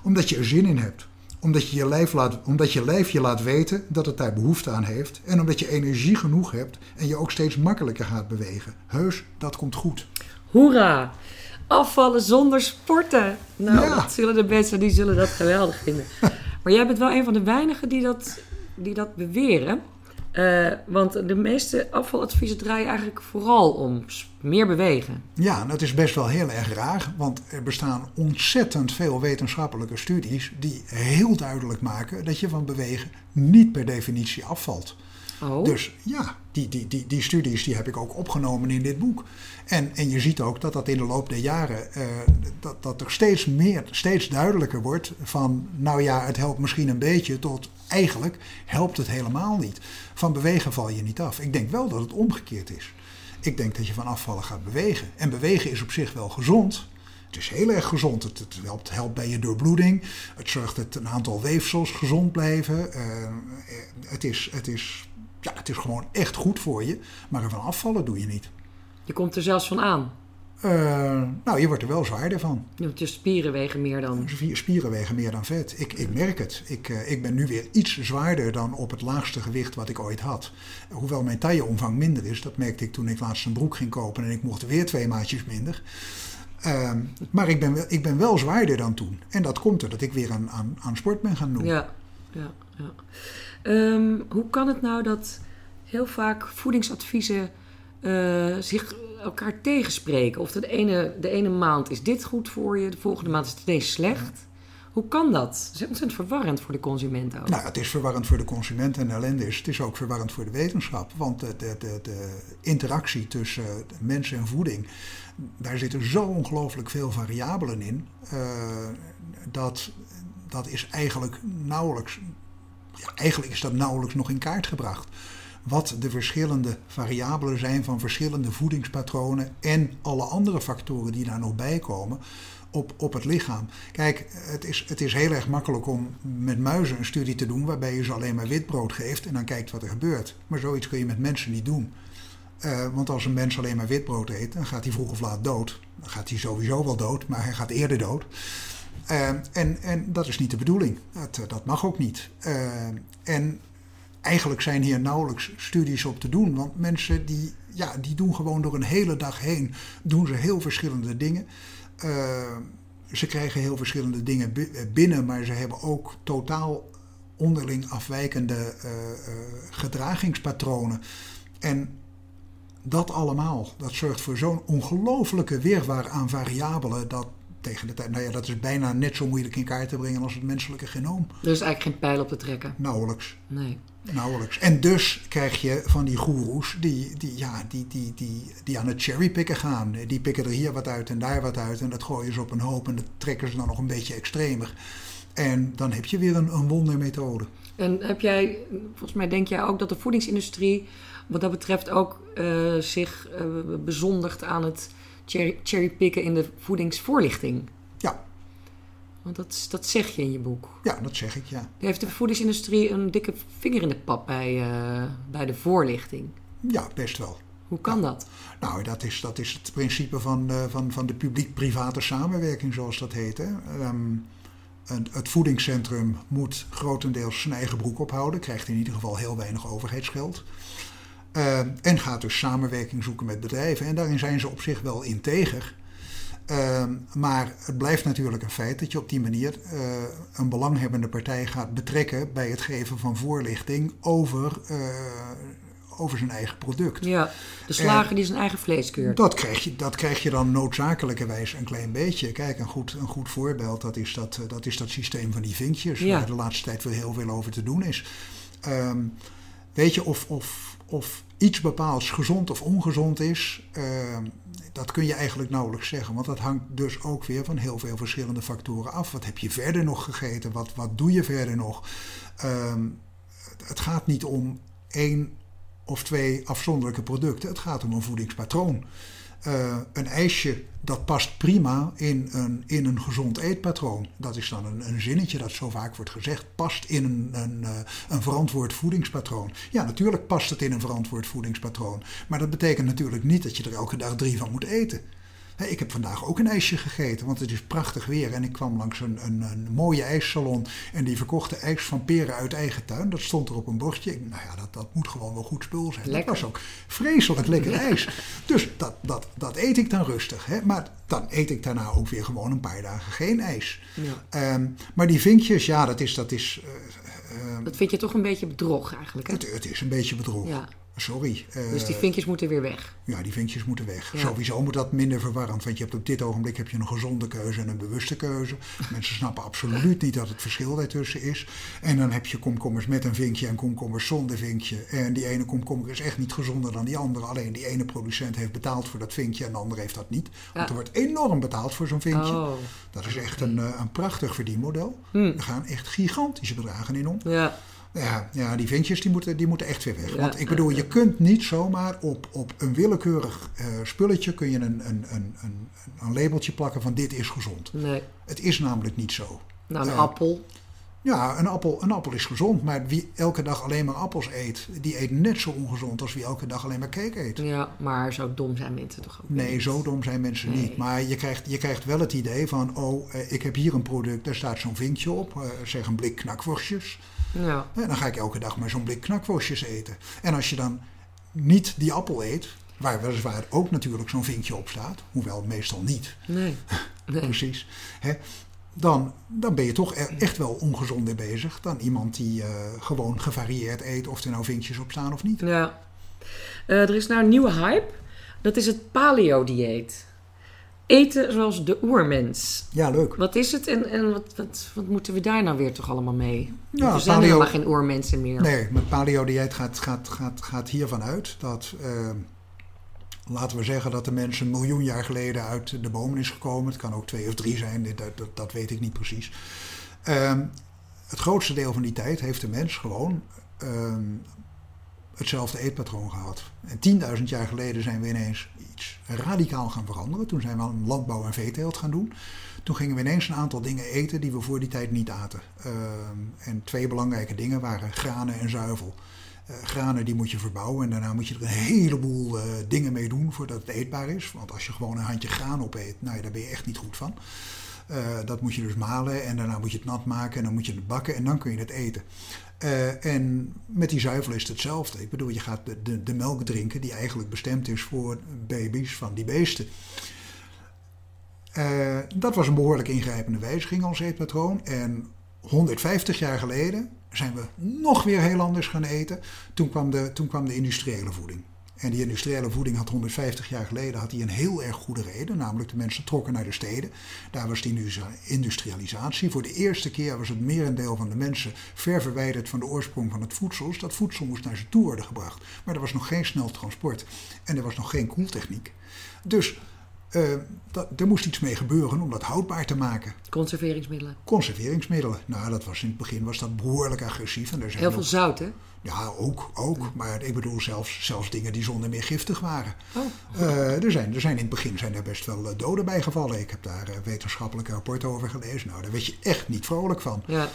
Omdat je er zin in hebt omdat je, je lijf laat, omdat je lijf je laat weten dat het daar behoefte aan heeft. En omdat je energie genoeg hebt en je ook steeds makkelijker gaat bewegen. Heus, dat komt goed. Hoera! Afvallen zonder sporten. Nou, Ja. dat zullen de mensen die zullen dat geweldig vinden. [laughs] Maar jij bent wel een van de weinigen die dat, die dat beweren. Eh, want de meeste afvaladviezen draaien eigenlijk vooral om meer bewegen. Ja, dat is best wel heel erg raar, want er bestaan ontzettend veel wetenschappelijke studies die heel duidelijk maken dat je van bewegen niet per definitie afvalt. Oh, Dus ja, die, die, die, die studies die heb ik ook opgenomen in dit boek. En, en je ziet ook dat dat in de loop der jaren, eh, dat, dat er steeds meer, steeds duidelijker wordt van, nou ja, het helpt misschien een beetje, tot eigenlijk helpt het helemaal niet. Van bewegen val je niet af. Ik denk wel dat het omgekeerd is. Ik denk dat je van afvallen gaat bewegen. En bewegen is op zich wel gezond. Het is heel erg gezond. Het, helpt, helpt bij je doorbloeding. Het zorgt dat een aantal weefsels gezond blijven. Eh, het, is, het, is, ja, het is gewoon echt goed voor je. Maar ervan afvallen doe je niet. je komt er zelfs van aan. Eh, nou, je wordt er wel zwaarder van. Want je spieren wegen meer dan... Spier- Spieren wegen meer dan vet. Ik, ik merk het. Ik, eh, ik ben nu weer iets zwaarder dan op het laagste gewicht wat ik ooit had. Hoewel mijn tailleomvang minder is. Dat merkte ik toen ik laatst een broek ging kopen en ik mocht weer twee maatjes minder. Ehm, maar ik ben, wel, ik ben wel zwaarder dan toen. En dat komt er dat ik weer aan, aan, aan sport ben gaan doen. Ja, ja, ja. Ehm, hoe kan het nou dat heel vaak voedingsadviezen eh, zich elkaar tegenspreken? Of de ene, de ene maand is dit goed voor je, de volgende maand is het ineens slecht. Hoe kan dat? Dat is ontzettend verwarrend voor de consument ook. Nou, het is verwarrend voor de consument en de ellende is, het is ook verwarrend voor de wetenschap. Want de, de, de, interactie tussen mens en voeding, daar zitten zo ongelooflijk veel variabelen in, eh, dat, dat is eigenlijk nauwelijks, eigenlijk is dat nauwelijks nog in kaart gebracht. Wat de verschillende variabelen zijn van verschillende voedingspatronen en alle andere factoren die daar nog bij komen op, op het lichaam. Kijk, het is, het is heel erg makkelijk om met muizen een studie te doen waarbij je ze alleen maar witbrood geeft en dan kijkt wat er gebeurt. Maar zoiets kun je met mensen niet doen. Uh, want als een mens alleen maar witbrood eet, dan gaat hij vroeg of laat dood. Dan gaat hij sowieso wel dood, maar hij gaat eerder dood. Uh, en, en dat is niet de bedoeling. Dat, dat mag ook niet. Uh, en eigenlijk zijn hier nauwelijks studies op te doen. Want mensen die, ja, die doen gewoon door een hele dag heen doen ze heel verschillende dingen. Uh, ze krijgen heel verschillende dingen binnen, maar ze hebben ook totaal onderling afwijkende uh, gedragingspatronen. En dat allemaal, dat zorgt voor zo'n ongelofelijke weerwaar aan variabelen. Dat tegen de tijd, nou ja, dat is bijna net zo moeilijk in kaart te brengen als het menselijke genoom. Er is eigenlijk geen pijl op te trekken. Nauwelijks. Nee. Nauwelijks. En dus krijg je van die goeroes die, die, ja, die, die, die, die aan het cherrypicken gaan. Die pikken er hier wat uit en daar wat uit. En dat gooien ze op een hoop en dat trekken ze dan nog een beetje extremer. En dan heb je weer een, een wondermethode. En heb jij, volgens mij denk jij ook dat de voedingsindustrie wat dat betreft ook uh, zich uh, bezondigt aan het cherry, cherrypicken in de voedingsvoorlichting. Ja. Want dat, dat zeg je in je boek. Ja, dat zeg ik, ja. Heeft de voedingsindustrie een dikke vinger in de pap bij, uh, bij de voorlichting? Ja, best wel. Hoe kan ja. dat? Nou, dat is, dat is het principe van, uh, van, van de publiek-private samenwerking, zoals dat heet. Hè. Um, het voedingscentrum moet grotendeels zijn eigen broek ophouden, krijgt in ieder geval heel weinig overheidsgeld. Uh, en gaat dus samenwerking zoeken met bedrijven. En daarin zijn ze op zich wel integer. Uh, maar het blijft natuurlijk een feit dat je op die manier uh, een belanghebbende partij gaat betrekken bij het geven van voorlichting over, uh, over zijn eigen product. Ja, de slager die zijn eigen vlees keurt. Dat krijg, je, dat krijg je dan noodzakelijkerwijs een klein beetje. Kijk, een goed, een goed voorbeeld dat is dat, dat is dat systeem van die vinkjes, ja. waar de laatste tijd wel heel veel over te doen is. Um, weet je of, of, of iets bepaalds gezond of ongezond is, uh, dat kun je eigenlijk nauwelijks zeggen. Want dat hangt dus ook weer van heel veel verschillende factoren af. Wat heb je verder nog gegeten? Wat, wat doe je verder nog? Uh, het gaat niet om één of twee afzonderlijke producten. Het gaat om een voedingspatroon. Uh, een ijsje dat past prima in een, in een gezond eetpatroon. Dat is dan een, een zinnetje dat zo vaak wordt gezegd. Past in een, een, een verantwoord voedingspatroon. Ja, natuurlijk past het in een verantwoord voedingspatroon. Maar dat betekent natuurlijk niet dat je er elke dag drie van moet eten. Ik heb vandaag ook een ijsje gegeten, want het is prachtig weer. En ik kwam langs een, een, een mooie ijssalon en die verkochte ijs van peren uit eigen tuin. Dat stond er op een bordje. Ik, nou ja, dat, dat moet gewoon wel goed spul zijn. Lekker. Dat was ook vreselijk lekker ijs. Dus dat, dat, dat eet ik dan rustig. Hè? Maar dan eet ik daarna ook weer gewoon een paar dagen geen ijs. Ja. Um, maar die vinkjes, ja, dat is... Dat, is, uh, dat vind je toch een beetje bedrog eigenlijk, hè? Het, het is een beetje bedrog. Ja. Sorry. Uh, dus die vinkjes moeten weer weg? Ja, die vinkjes moeten weg. Ja. Sowieso moet dat minder verwarrend. Want je hebt op dit ogenblik heb je een gezonde keuze en een bewuste keuze. [laughs] Mensen snappen absoluut niet dat het verschil daartussen is. En dan heb je komkommers met een vinkje en komkommers zonder vinkje. En die ene komkommer is echt niet gezonder dan die andere. Alleen die ene producent heeft betaald voor dat vinkje en de andere heeft dat niet. Want ja. er wordt enorm betaald voor zo'n vinkje. Oh. Dat is echt een, een prachtig verdienmodel. Hm. Er gaan echt gigantische bedragen in om. Ja. Ja, ja, die vintjes die moeten, die moeten echt weer weg. Ja, Want ik bedoel, je kunt niet zomaar op, op een willekeurig uh, spulletje kun je een, een, een, een, een labeltje plakken van dit is gezond. Nee. Het is namelijk niet zo. Nou, een uh, appel. Ja, een appel, een appel is gezond, maar wie elke dag alleen maar appels eet, die eet net zo ongezond als wie elke dag alleen maar cake eet. Ja, maar zo dom zijn mensen toch ook Nee, niet? zo dom zijn mensen Nee. niet. Maar je krijgt, je krijgt wel het idee van, oh, eh, ik heb hier een product, daar staat zo'n vinkje op, eh, zeg een blik knakworstjes. Ja. En dan ga ik elke dag maar zo'n blik knakworstjes eten. En als je dan niet die appel eet, waar weliswaar ook natuurlijk zo'n vinkje op staat, hoewel meestal niet, Nee. [laughs] nee. precies, hè, dan, dan ben je toch e- echt wel ongezonder bezig dan iemand die uh, gewoon gevarieerd eet, of er nou vinkjes op staan of niet. Ja. Uh, er is nou een nieuwe hype. Dat is het paleo-dieet. Eten zoals de oermens. Ja, leuk. Wat is het en, en wat, wat, wat moeten we daar nou weer toch allemaal mee? Ja, er zijn paleo- helemaal geen oermensen meer. Nee, maar paleo-dieet gaat, gaat, gaat, gaat hiervan uit dat, uh, laten we zeggen dat de mens een miljoen jaar geleden uit de bomen is gekomen. Het kan ook twee of drie zijn, dat, dat, dat weet ik niet precies. Ehm, het grootste deel van die tijd heeft de mens gewoon ehm, hetzelfde eetpatroon gehad. En 10.000 jaar geleden zijn we ineens iets radicaal gaan veranderen. Toen zijn we aan landbouw en veeteelt gaan doen. Toen gingen we ineens een aantal dingen eten die we voor die tijd niet aten. Ehm, en twee belangrijke dingen waren granen en zuivel. Uh, granen die moet je verbouwen en daarna moet je er een heleboel uh, dingen mee doen voordat het eetbaar is. Want als je gewoon een handje graan opeet, nou ja, daar ben je echt niet goed van. Uh, dat moet je dus malen en daarna moet je het nat maken en dan moet je het bakken en dan kun je het eten. Uh, en met die zuivel is het hetzelfde. Ik bedoel, je gaat de, de, melk drinken die eigenlijk bestemd is voor baby's van die beesten. Uh, dat was een behoorlijk ingrijpende wijziging als eetpatroon. En 150 jaar geleden zijn we nog weer heel anders gaan eten. Toen kwam de, toen kwam de industriële voeding. En die industriële voeding had 150 jaar geleden had die een heel erg goede reden. Namelijk de mensen trokken naar de steden. Daar was die industrialisatie. Voor de eerste keer was het merendeel van de mensen ver verwijderd van de oorsprong van het voedsel. Dus dat voedsel moest naar ze toe worden gebracht. Maar er was nog geen snel transport. En er was nog geen koeltechniek. Dus uh, dat, er moest iets mee gebeuren om dat houdbaar te maken. Conserveringsmiddelen. Conserveringsmiddelen. Nou, dat was in het begin was dat behoorlijk agressief. En er zijn Heel veel zout, hè? Ja, ook. ook. Maar ik bedoel zelfs, zelfs dingen die zonder meer giftig waren. Oh. Uh, er, zijn, er zijn in het begin zijn er best wel doden bij gevallen. Ik heb daar wetenschappelijke rapporten over gelezen. Nou, daar weet je echt niet vrolijk van. Ja.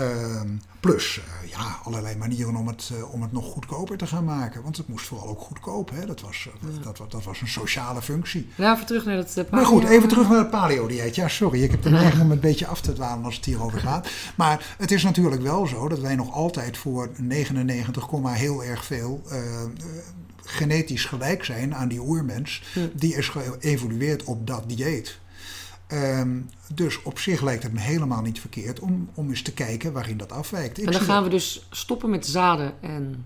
Uh, plus, uh, ja, allerlei manieren om het, uh, om het nog goedkoper te gaan maken. Want het moest vooral ook goedkoop. Hè? Dat, was, ja. dat, dat, was een sociale functie. Ja, even terug naar het paleo. Maar goed, even terug naar het paleo-dieet. Ja, sorry, ik heb de neiging om een beetje af te dwalen als het hierover gaat. Maar het is natuurlijk wel zo dat wij nog altijd voor 99, heel erg veel genetisch gelijk zijn aan die oermens. Die is geëvolueerd op dat dieet. Um, dus op zich lijkt het me helemaal niet verkeerd om, om eens te kijken waarin dat afwijkt. Ik en dan gaan we dus stoppen met zaden en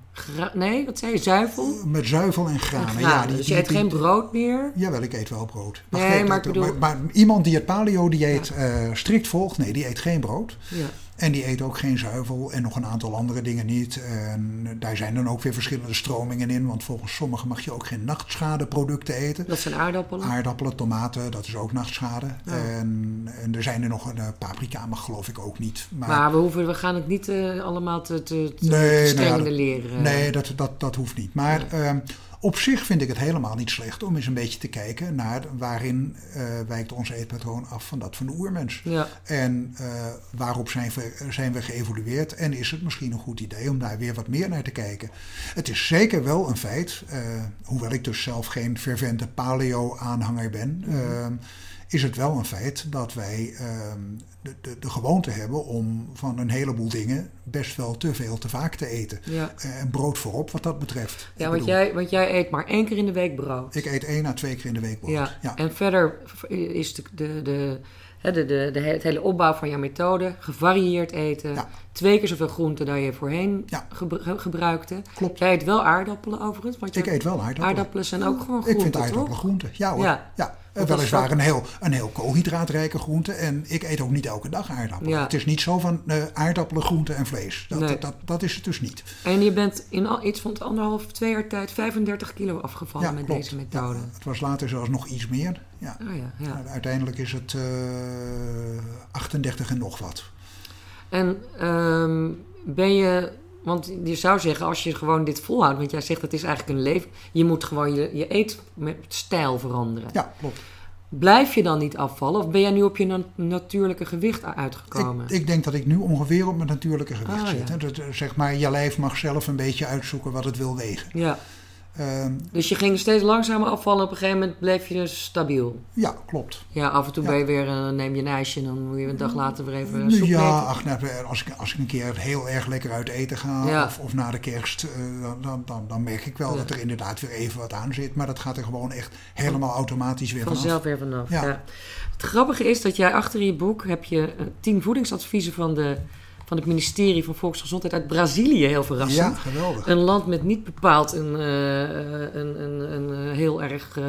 Nee, wat zei je? Zuivel? Met zuivel en granen. En granen. Ja, die, dus je eet die, geen brood meer? Jawel, ik eet wel brood. Maar, nee, maar, bedoel... maar, maar, iemand die het paleo-dieet ja. uh, strikt volgt, nee, die eet geen brood. Ja. En die eet ook geen zuivel en nog een aantal andere dingen niet. En daar zijn dan ook weer verschillende stromingen in. Want volgens sommigen mag je ook geen nachtschadeproducten eten. Dat zijn aardappelen? Aardappelen, tomaten, dat is ook nachtschade. Ja. En, en er zijn er nog, een paprika mag geloof ik ook niet. Maar, maar we, hoeven, we gaan het niet uh, allemaal te, te, te, nee, te streng nou ja, leren. Nee, dat, dat, dat hoeft niet. Maar uh, op zich vind ik het helemaal niet slecht om eens een beetje te kijken naar waarin uh, wijkt ons eetpatroon af van dat van de oermens. Ja. En uh, waarop zijn we, zijn we geëvolueerd en is het misschien een goed idee om daar weer wat meer naar te kijken. Het is zeker wel een feit, uh, hoewel ik dus zelf geen fervente paleo-aanhanger ben. Mm -hmm is het wel een feit dat wij uh, de, de, de, gewoonte hebben om van een heleboel dingen best wel te veel te vaak te eten. Ja. Uh, en brood voorop wat dat betreft. Ja, want jij, want jij eet maar één keer in de week brood. Ik eet één à twee keer in de week brood. Ja. ja. En verder is de, de, de, de, de, de, het hele opbouw van jouw methode gevarieerd eten. Ja. Twee keer zoveel groenten dan je voorheen ja. gebru gebruikte. Klopt. Jij eet wel aardappelen overigens. Want ik eet wel aardappelen. Aardappelen zijn ook gewoon groenten, Ik vind aardappelen toch? groenten. Ja hoor. Ja. ja. Uh, weliswaar een heel, een heel koolhydraatrijke groente. En ik eet ook niet elke dag aardappelen. Ja. Het is niet zo van uh, aardappelen, groente en vlees. Dat, Nee. dat, dat, dat is het dus niet. En je bent in al, iets van anderhalf, twee jaar tijd 35 kilo afgevallen Ja, met klopt. deze methode. Ja, het was later zelfs nog iets meer. Ja. Oh ja, ja. Maar uiteindelijk is het uh, 38 en nog wat. En um, ben je, want je zou zeggen, als je gewoon dit volhoudt, want jij zegt dat is eigenlijk een leven, je moet gewoon je, je eetstijl veranderen. Ja, klopt. Blijf je dan niet afvallen of ben jij nu op je na natuurlijke gewicht uitgekomen? Ik, ik, denk dat ik nu ongeveer op mijn natuurlijke gewicht Ah, zit. ja. Dat, zeg maar, je lijf mag zelf een beetje uitzoeken wat het wil wegen. Ja, Um, dus je ging steeds langzamer afvallen. Op een gegeven moment bleef je dus stabiel. ja, klopt. Ja, af en toe Ja. ben je weer, uh, neem je een ijsje en dan moet je een dag later weer even soep ja, ach, nou, als, ik, als ik een keer heel erg lekker uit eten ga, Ja. of, of na de kerst, eh, dan, dan, dan, dan merk ik wel Ja. dat er inderdaad weer even wat aan zit. Maar dat gaat er gewoon echt helemaal automatisch weer vanaf. Vanzelf weer vanaf. Ja. Het grappige is dat jij achter je boek heb je eh, tien voedingsadviezen van, de, van het ministerie van Volksgezondheid uit Brazilië, heel verrassend. Ja, geweldig. Een land met niet bepaald een, eh, een, een, een, heel erg eh,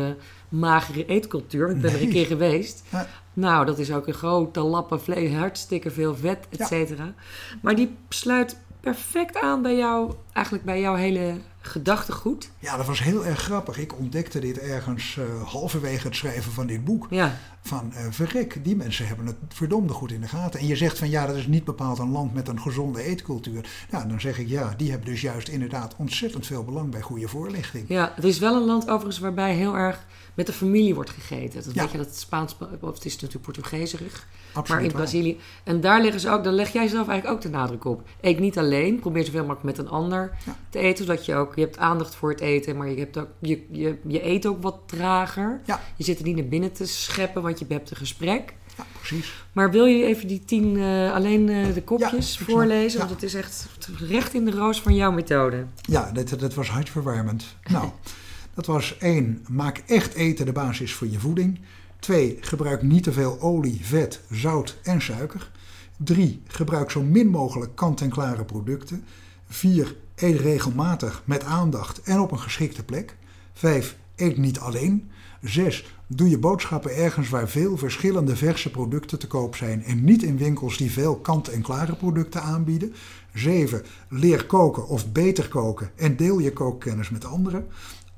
magere eetcultuur. Ik ben er een keer geweest. Ja. Nou, dat is ook een grote lappen vlees, hartstikke veel vet, et Ja. cetera. Maar die sluit perfect aan bij jou, eigenlijk bij jouw hele gedachtegoed. Ja, dat was heel erg grappig. Ik ontdekte dit ergens uh, halverwege het schrijven van dit boek. Ja. Van uh, verrek, die mensen hebben het verdomde goed in de gaten. En je zegt van ja, dat is niet bepaald een land met een gezonde eetcultuur. Nou, dan zeg ik ja, die hebben dus juist inderdaad ontzettend veel belang bij goede voorlichting. Ja, het is wel een land overigens waarbij heel erg met de familie wordt gegeten. Dat Ja. weet je, dat Spaans, of het is natuurlijk Portugezerig. Absoluut Maar in. Brazilië. En daar leggen ze ook, daar leg jij zelf eigenlijk ook de nadruk op. Eet niet alleen, probeer zoveel mogelijk met een ander Ja. te eten. Zodat je ook, je hebt aandacht voor het eten, maar je, hebt ook, je, je, je eet ook wat trager. Ja. Je zit er niet naar binnen te scheppen, want je hebt een gesprek. Ja, precies. Maar wil je even die tien, eh, alleen eh, de kopjes Ja, voorlezen? Ja. Want het is echt recht in de roos van jouw methode. Ja, dat, dat was hartverwarmend. Nou, [laughs] dat was één, maak echt eten de basis voor je voeding. Twee, gebruik niet te veel olie, vet, zout en suiker. Drie, gebruik zo min mogelijk kant-en-klare producten. Vier, eet regelmatig met aandacht en op een geschikte plek. Vijf, eet niet alleen. Zes, doe je boodschappen ergens waar veel verschillende verse producten te koop zijn en niet in winkels die veel kant-en-klare producten aanbieden. 7. Leer koken of beter koken en deel je kookkennis met anderen.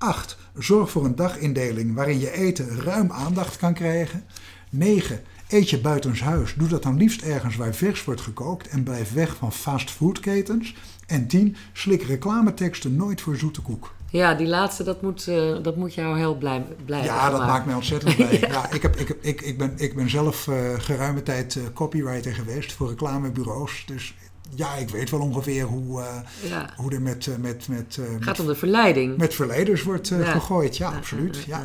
8. Zorg voor een dagindeling waarin je eten ruim aandacht kan krijgen. 9. Eet je buitenshuis. Doe dat dan liefst ergens waar vers wordt gekookt en blijf weg van fastfoodketens. En 10. Slik reclameteksten nooit voor zoete koek. Ja, die laatste, dat moet, eh, dat moet jou heel blij, blij Ja, dat maken. maakt mij ontzettend blij. [laughs] ja. ik, heb, ik, heb, ik, ik, ben, ik ben zelf eh, geruime tijd eh, copywriter geweest voor reclamebureaus. Dus ja, ik weet wel ongeveer hoe, Ja. hoe er met, eh, met, met, eh, met gaat om de verleiding. met verleders wordt Ja. gegooid. Ja, absoluut. ja.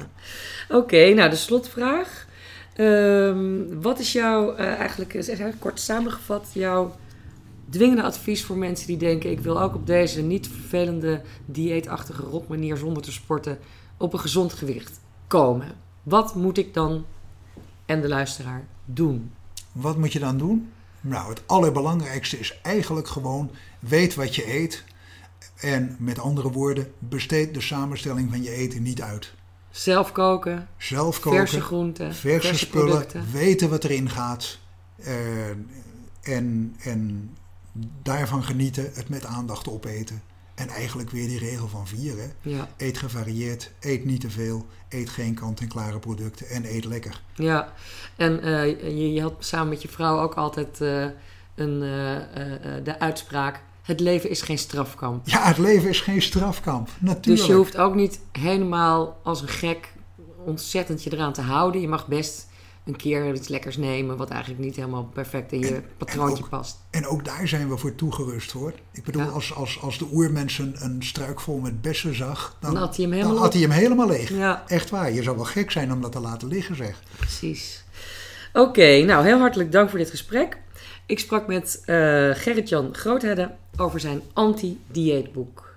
Oké, nou de slotvraag. Ehm, wat is jouw, eigenlijk, eigenlijk kort samengevat, jouw dwingende advies voor mensen die denken... ik wil ook op deze niet vervelende, dieetachtige rotmanier zonder te sporten... op een gezond gewicht komen. Wat moet ik dan, en de luisteraar, doen? Wat moet je dan doen? Nou, het allerbelangrijkste is eigenlijk gewoon weet wat je eet. En met andere woorden, besteed de samenstelling van je eten niet uit. Zelf koken, Zelf koken, verse groenten, verse, spullen, producten. weten wat erin gaat. eh, en, en daarvan genieten, het met aandacht opeten. En eigenlijk weer die regel van vier. Hè? Ja, Eet gevarieerd, eet niet te veel, eet geen kant-en-klare producten en eet lekker. ja. En eh, je, je had samen met je vrouw ook altijd eh, een, eh, de uitspraak... het leven is geen strafkamp. Ja, het leven is geen strafkamp, natuurlijk. Dus je hoeft ook niet helemaal als een gek ontzettend je eraan te houden. Je mag best een keer iets lekkers nemen... wat eigenlijk niet helemaal perfect in je patroontje ook- past. En ook daar zijn we voor toegerust hoor. Ik bedoel, Ja. als, als, als de oermensen een struik vol met bessen zag, dan, Dan had hij hem dan helemaal had hij hem helemaal leeg. Ja, Echt waar, je zou wel gek zijn om dat te laten liggen zeg. precies. Oké, nou heel hartelijk dank voor dit gesprek. Ik sprak met eh Gerrit-Jan Groothedde over zijn anti-dieetboek.